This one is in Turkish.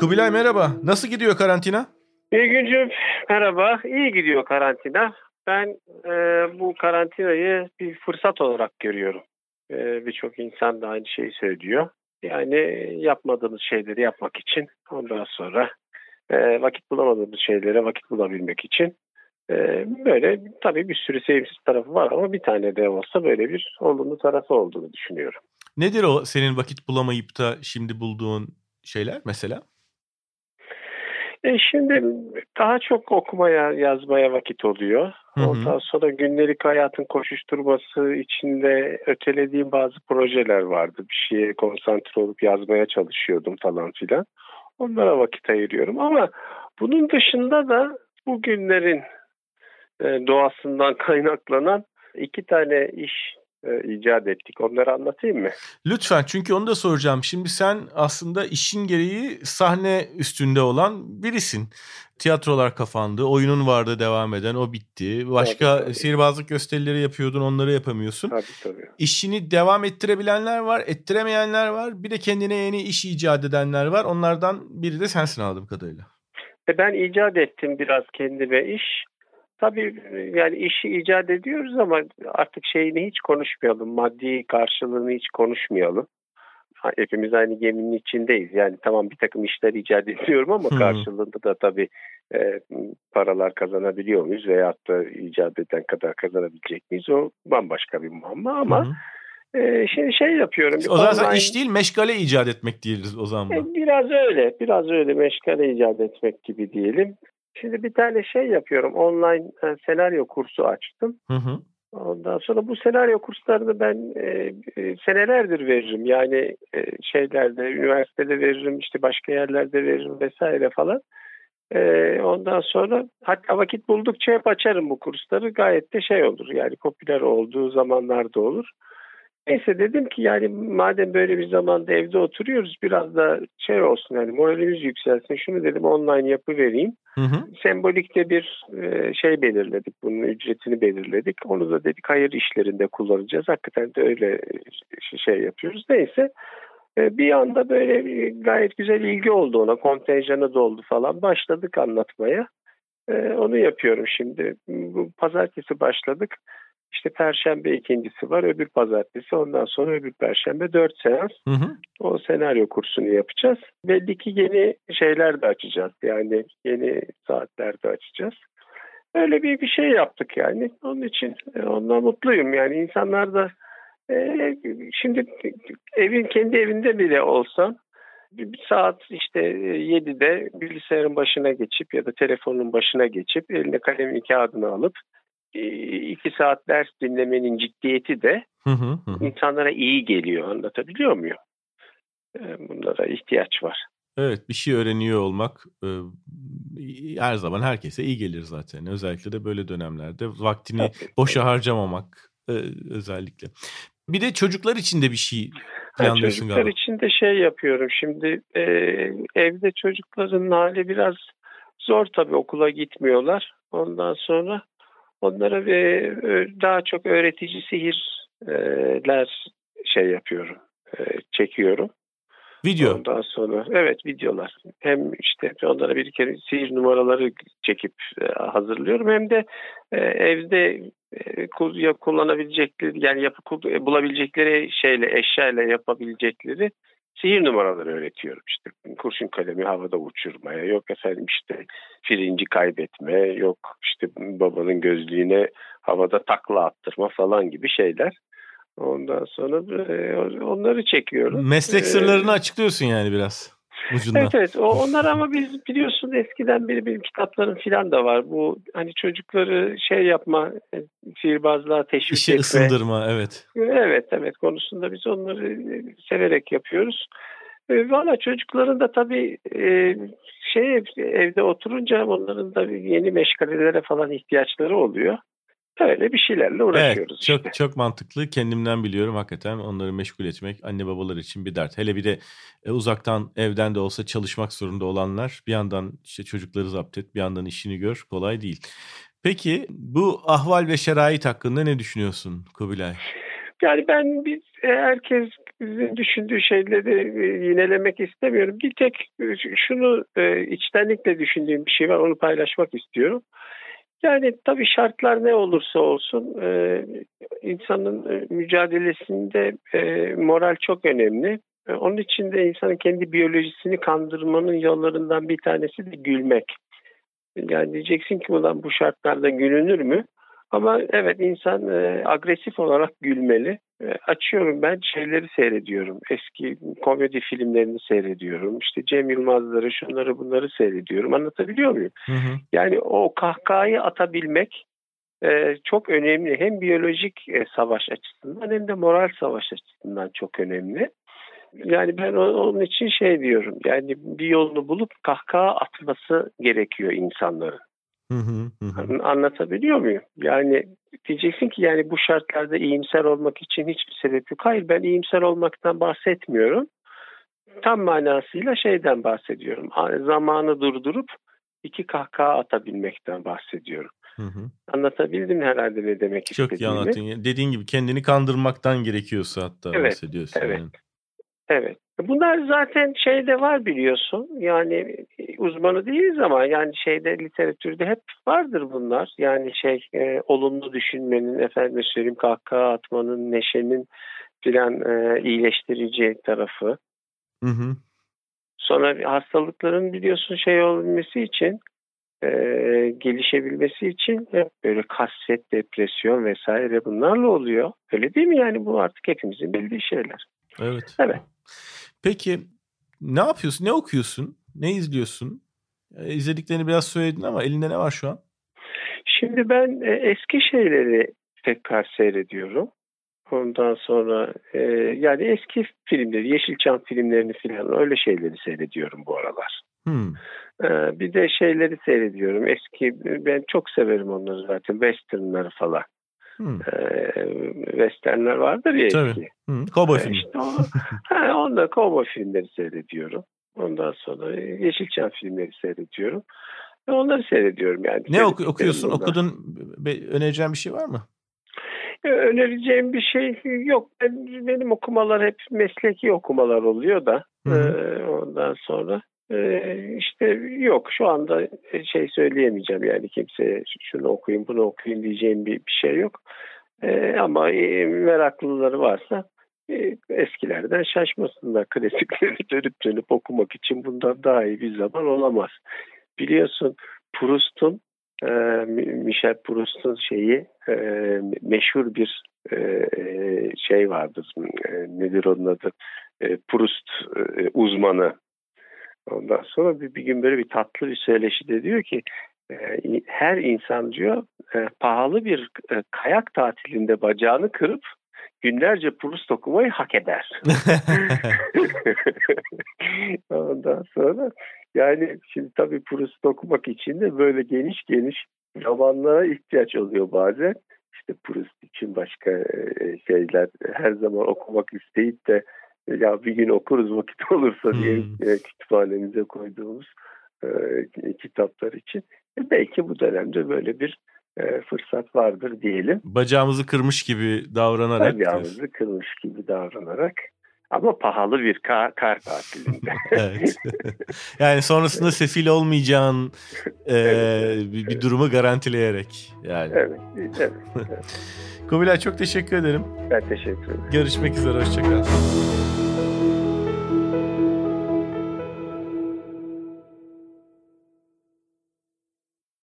Kubilay merhaba. Nasıl gidiyor karantina? İyi güncüm merhaba. İyi gidiyor karantina. Ben e, bu karantinayı bir fırsat olarak görüyorum. E, Birçok insan da aynı şeyi söylüyor. Yani yapmadığımız şeyleri yapmak için ondan sonra e, vakit bulamadığımız şeylere vakit bulabilmek için e, böyle tabii bir sürü sevimsiz tarafı var ama bir tane de olsa böyle bir olumlu tarafı olduğunu düşünüyorum. Nedir o senin vakit bulamayıp da şimdi bulduğun şeyler mesela? E şimdi daha çok okumaya, yazmaya vakit oluyor. Hı hı. Ondan sonra günlük hayatın koşuşturması içinde ötelediğim bazı projeler vardı. Bir şeye konsantre olup yazmaya çalışıyordum falan filan. Onlara vakit ayırıyorum ama bunun dışında da bu günlerin e, doğasından kaynaklanan iki tane iş e, icat ettik. Onları anlatayım mı? Lütfen çünkü onu da soracağım. Şimdi sen aslında işin gereği sahne üstünde olan birisin. Tiyatrolar kapandı, oyunun vardı devam eden, o bitti. Başka Tabii, tabii. sihirbazlık gösterileri yapıyordun, onları yapamıyorsun. Tabii tabii. İşini devam ettirebilenler var, ettiremeyenler var. Bir de kendine yeni iş icat edenler var. Onlardan biri de sensin anladığım kadarıyla. E ben icat ettim biraz kendime iş. Tabii e, yani işi icat ediyoruz ama artık şeyini hiç konuşmayalım. Maddi karşılığını hiç konuşmayalım. Hepimiz aynı geminin içindeyiz. Yani tamam bir takım işler icat ediyorum ama karşılığında da tabii e, paralar kazanabiliyor muyuz veyahut da icat eden kadar kazanabilecek miyiz? O bambaşka bir muamma ama Hı hı. e, şey, şey yapıyorum. O zaman online- iş değil, meşgale icat etmek diyoruz o zaman. bu. e, Biraz öyle, biraz öyle meşgale icat etmek gibi diyelim. Şimdi bir tane şey yapıyorum, online e, senaryo kursu açtım. Hı hı. Ondan sonra bu senaryo kurslarını ben e, e, senelerdir veririm. Yani e, şeylerde, üniversitede veririm, işte başka yerlerde veririm vesaire falan. E, ondan sonra hatta vakit buldukça hep açarım bu kursları. Gayet de şey olur yani popüler olduğu zamanlarda olur. Neyse dedim ki yani madem böyle bir zamanda evde oturuyoruz biraz da şey olsun yani moralimiz yükselsin. Şunu dedim online yapı vereyim. Hı hı. Sembolikte bir e, şey belirledik. Bunun ücretini belirledik. Onu da dedik hayır işlerinde kullanacağız. Hakikaten de öyle e, şey yapıyoruz. Neyse e, bir anda böyle gayet güzel ilgi oldu ona. Kontenjanı doldu falan. Başladık anlatmaya. Onu yapıyorum şimdi. Bu pazartesi başladık. İşte perşembe ikincisi var. Öbür pazartesi ondan sonra öbür perşembe dört seans. Hı hı. O senaryo kursunu yapacağız. Belli ki yeni şeyler de açacağız. Yani yeni saatler de açacağız. Öyle bir bir şey yaptık yani. Onun için e, ondan mutluyum. Yani insanlar da e, şimdi evin kendi evinde bile olsam bir saat işte e, 7'de bilgisayarın başına geçip ya da telefonun başına geçip eline kalemin kağıdını alıp e, iki saat ders dinlemenin ciddiyeti de Hı hı. hı insanlara iyi geliyor. Anlatabiliyor muyum? E, Bunlara ihtiyaç var. Evet bir şey öğreniyor olmak e, her zaman herkese iyi gelir zaten. Özellikle de böyle dönemlerde vaktini Tabii. boşa harcamamak e, özellikle. Bir de çocuklar için de bir şey planlıyorsun çocuklar galiba. için de şey yapıyorum. Şimdi e, evde çocukların hali biraz zor tabii okula gitmiyorlar. Ondan sonra onlara ö- daha çok öğretici sihirler şey yapıyorum. e, çekiyorum. Video. Ondan sonra evet videolar. Hem işte onlara bir kere sihir numaraları çekip e, hazırlıyorum hem de e, evde e, ya kullanabilecekleri yani yapı e, bulabilecekleri şeyle eşyayla yapabilecekleri sihir numaraları öğretiyorum. İşte kurşun kalemi havada uçurmaya, yok efendim işte firinci kaybetme, yok işte babanın gözlüğüne havada takla attırma falan gibi şeyler. Ondan sonra e, onları çekiyorum. Meslek E, sırlarını açıklıyorsun yani biraz ucundan. Evet evet. O, onlar ama biz biliyorsun eskiden beri benim kitaplarım filan da var. Bu hani çocukları şey yapma, e, sihirbazlığa teşvik İşe etme. ısındırma evet. Evet evet konusunda biz onları e, severek yapıyoruz. E, Valla çocukların da tabii şey evde oturunca onların da yeni meşgalelere falan ihtiyaçları oluyor. Öyle bir şeylerle uğraşıyoruz Evet, çok işte. çok mantıklı. Kendimden biliyorum hakikaten onları meşgul etmek anne babalar için bir dert. Hele bir de e, uzaktan evden de olsa çalışmak zorunda olanlar bir yandan işte çocukları zapt et, bir yandan işini gör kolay değil. Peki bu ahval ve şerait hakkında ne düşünüyorsun Kubilay? Yani ben biz e, herkes düşündüğü şeyleri e, yinelemek istemiyorum. Bir tek e, şunu içtenlikle düşündüğüm bir şey var. Onu paylaşmak istiyorum. Yani tabii şartlar ne olursa olsun insanın mücadelesinde moral çok önemli. Onun için de insanın kendi biyolojisini kandırmanın yollarından bir tanesi de gülmek. Yani diyeceksin ki ulan bu şartlarda gülünür mü? Ama evet insan e, agresif olarak gülmeli. E, açıyorum ben şeyleri seyrediyorum. Eski komedi filmlerini seyrediyorum. İşte Cem Yılmaz'ları şunları bunları seyrediyorum. Anlatabiliyor muyum? Hı hı. Yani o kahkahayı atabilmek e, çok önemli. Hem biyolojik e, savaş açısından hem de moral savaş açısından çok önemli. Yani ben onun için şey diyorum. Yani bir yolunu bulup kahkaha atması gerekiyor insanların. Hı hı, hı. Anlatabiliyor muyum? Yani diyeceksin ki yani bu şartlarda iyimser olmak için hiçbir sebep yok. Hayır ben iyimser olmaktan bahsetmiyorum. Tam manasıyla şeyden bahsediyorum. Zamanı durdurup iki kahkaha atabilmekten bahsediyorum. Hı hı. Anlatabildim herhalde ne demek Çok istediğimi. Çok iyi anlattın. Dediğin gibi kendini kandırmaktan gerekiyorsa hatta evet, bahsediyorsun. Evet. Yani. Evet. Bunlar zaten şeyde var biliyorsun. Yani uzmanı değiliz ama yani şeyde literatürde hep vardır bunlar. Yani şey e, olumlu düşünmenin, efendim söyleyeyim kahkaha atmanın, neşenin filan e, iyileştirici tarafı. Hı hı. Sonra hastalıkların biliyorsun şey olabilmesi için e, gelişebilmesi için hep böyle kasvet, depresyon vesaire bunlarla oluyor. Öyle değil mi? Yani bu artık hepimizin bildiği şeyler. Evet. Evet. Peki ne yapıyorsun? Ne okuyorsun? Ne izliyorsun? E, izlediklerini biraz söyledin ama elinde ne var şu an? Şimdi ben e, eski şeyleri tekrar seyrediyorum. Ondan sonra e, yani eski filmleri, Yeşilçam filmlerini falan öyle şeyleri seyrediyorum bu aralar. Hmm. E, bir de şeyleri seyrediyorum. Eski ben çok severim onları zaten. Westernları falan. Hmm. E, westernler vardır ya Tabii. eski. Hmm. E, filmi. İşte o, ha, onda cowboy filmleri seyrediyorum. Ondan sonra Yeşilçam filmleri seyrediyorum. Ve onları seyrediyorum yani. Ne oku- okuyorsun? Okudun önereceğin bir şey var mı? E, önereceğim bir şey yok. Benim okumalar hep mesleki okumalar oluyor da. Hı hı. ondan sonra ee, işte yok şu anda şey söyleyemeyeceğim yani kimseye şunu okuyun bunu okuyun diyeceğim bir, bir şey yok. Ee, ama e, meraklıları varsa e, eskilerden şaşmasınlar. Klasikleri dönüp dönüp okumak için bundan daha iyi bir zaman olamaz. Biliyorsun Proust'un e, Michel Proust'un şeyi e, meşhur bir şey vardır. Nedir onun adı? Proust uzmanı Ondan sonra bir, bir gün böyle bir tatlı bir söyleşide diyor ki e, her insan diyor e, pahalı bir e, kayak tatilinde bacağını kırıp günlerce Proust okumayı hak eder. Ondan sonra yani şimdi tabii Proust okumak için de böyle geniş geniş romanlara ihtiyaç oluyor bazen. İşte Proust için başka şeyler her zaman okumak isteyip de ya bir gün okuruz vakit olursa diye hmm. kütüphanemize koyduğumuz e, kitaplar için. E, belki bu dönemde böyle bir e, fırsat vardır diyelim. Bacağımızı kırmış gibi davranarak. Bacağımızı kırmış gibi davranarak. Ama pahalı bir kar, kar tatilinde. evet. Yani sonrasında sefil olmayacağın e, evet, bir, bir durumu garantileyerek. Yani. Evet, evet. evet. Kubilay çok teşekkür ederim. Ben teşekkür ederim. Görüşmek üzere, hoşçakal.